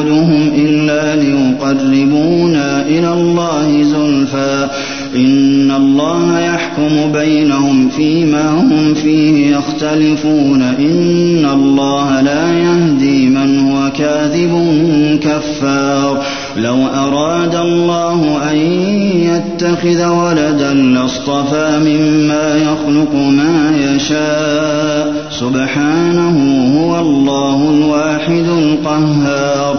نعبدهم إلا ليقربونا إلى الله زلفى. إن الله يحكم بينهم فيما هم فيه يختلفون. إن الله لا يهدي من هو كاذب كفار. لو أراد الله أن يتخذ ولدا لاصطفى مما يخلق ما يشاء. سبحانه هو الله الواحد القهار.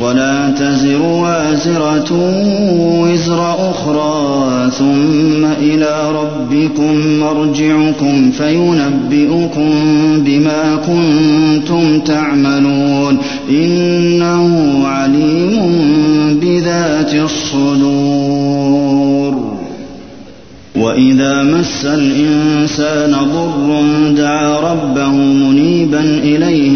ولا تزر وازرة وزر أخرى ثم إلى ربكم مرجعكم فينبئكم بما كنتم تعملون. إنه عليم بذات الصدور. وإذا مس الإنسان ضر دعا ربه منيبا إليه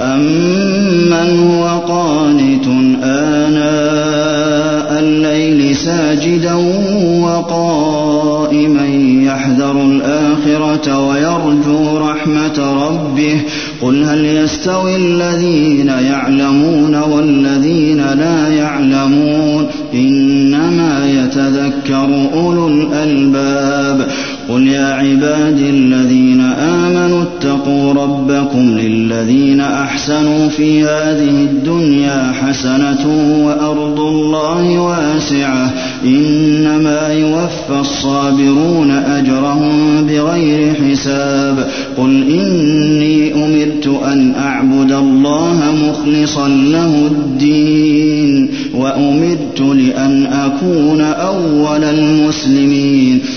أمن هو قانت آناء الليل ساجدا وقائما يحذر الآخرة ويرجو رحمة ربه قل هل يستوي الذين يعلمون والذين لا يعلمون إنما يتذكر أولو الألباب قل يا عباد الذين آمنوا اتقوا ربكم للذين أحسنوا في هذه الدنيا حسنة وأرض الله واسعة إنما يوفى الصابرون أجرهم بغير حساب قل إني أمرت أن أعبد الله مخلصا له الدين وأمرت لأن أكون أول المسلمين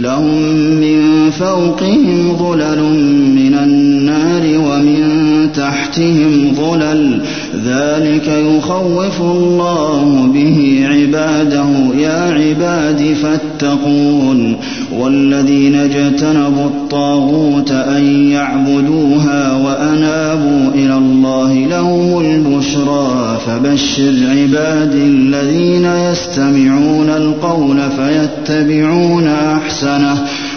لهم من فوقهم ظلل من النار تحتهم ظلل. ذلك يخوف الله به عباده. يا عباد فاتقون. والذين اجتنبوا الطاغوت أن يعبدوها وأنابوا إلى الله لهم البشرى. فبشر عباد الذين يستمعون القول فيتبعون أحسنه.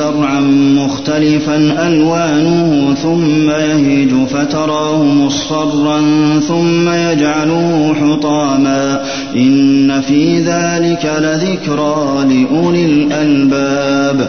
زرعا مختلفا ألوانه ثم يهيج فتراه مصفرا ثم يجعله حطاما إن في ذلك لذكرى لأولي الألباب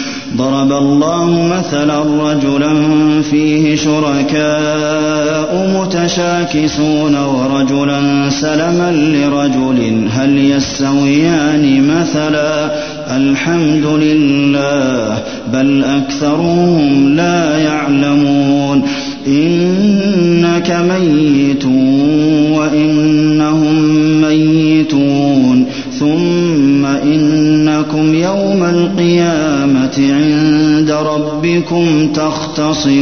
ضرب الله مثلا رجلا فيه شركاء متشاكسون ورجلا سلما لرجل هل يستويان مثلا؟ الحمد لله بل أكثرهم لا يعلمون. إنك ميت وإنهم ميتون. ثم إنكم يوم القيامة عند ربكم تختصمون.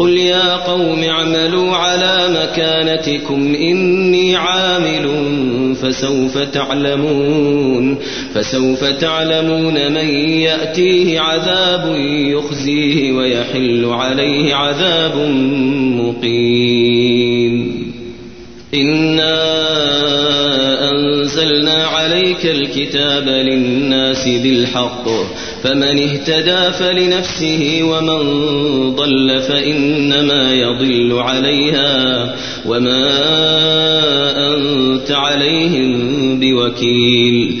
قل يا قوم اعملوا على مكانتكم إني عامل فسوف تعلمون فسوف تعلمون من يأتيه عذاب يخزيه ويحل عليه عذاب مقيم إنا أنزلنا عليك الكتاب للناس بالحق فمن اهتدى فلنفسه ومن ضل فإنما يضل عليها وما أنت عليهم بوكيل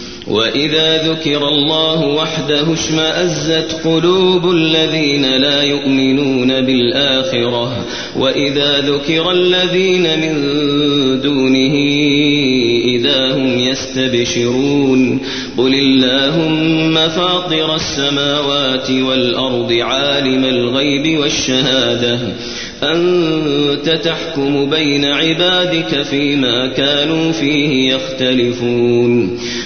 وإذا ذكر الله وحده اشمأزت قلوب الذين لا يؤمنون بالآخرة وإذا ذكر الذين من دونه إذا هم يستبشرون قل اللهم فاطر السماوات والأرض عالم الغيب والشهادة أنت تحكم بين عبادك فيما كانوا فيه يختلفون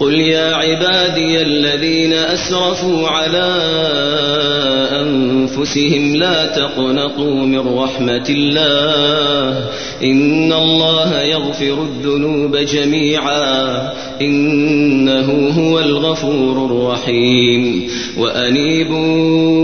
قل يا عبادي الذين أسرفوا على أنفسهم لا تقنطوا من رحمة الله إن الله يغفر الذنوب جميعا إنه هو الغفور الرحيم وأنيبوا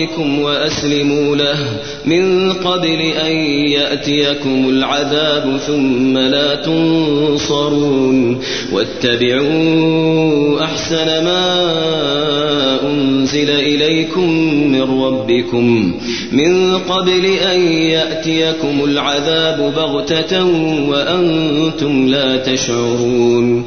ربكم وأسلموا له. من قبل أن يأتيكم العذاب ثم لا تنصرون. واتبعوا أحسن ما أنزل إليكم من ربكم. من قبل أن يأتيكم العذاب بغتة وأنتم لا تشعرون.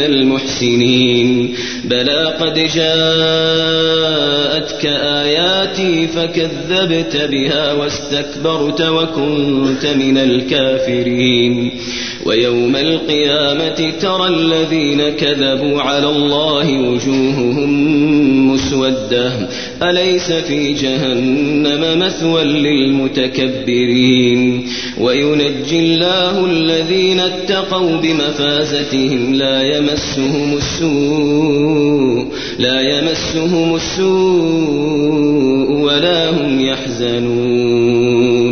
المحسنين. بلى قد جاءتك آياتي فكذبت بها واستكبرت وكنت من الكافرين. ويوم القيامة ترى الذين كذبوا على الله وجوههم مسودة أليس في جهنم مثوى للمتكبرين؟ وينجي الله الذين اتقوا بمفازتهم لا يمسهم السوء لا يمسهم السوء ولا هم يحزنون.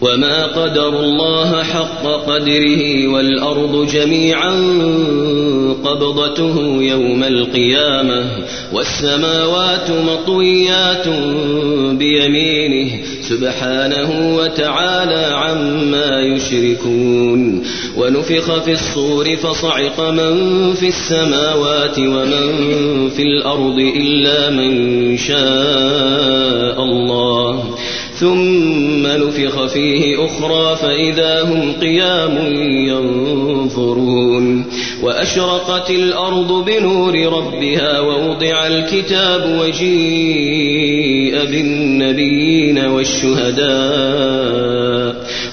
وما قدر الله حق قدره والأرض جميعا قبضته يوم القيامة والسماوات مطويات بيمينه سبحانه وتعالى عما يشركون ونفخ في الصور فصعق من في السماوات ومن في الأرض إلا من شاء الله ثم نفخ فيه أخرى فإذا هم قيام ينظرون. وأشرقت الأرض بنور ربها ووضع الكتاب وجيء بالنبيين والشهداء.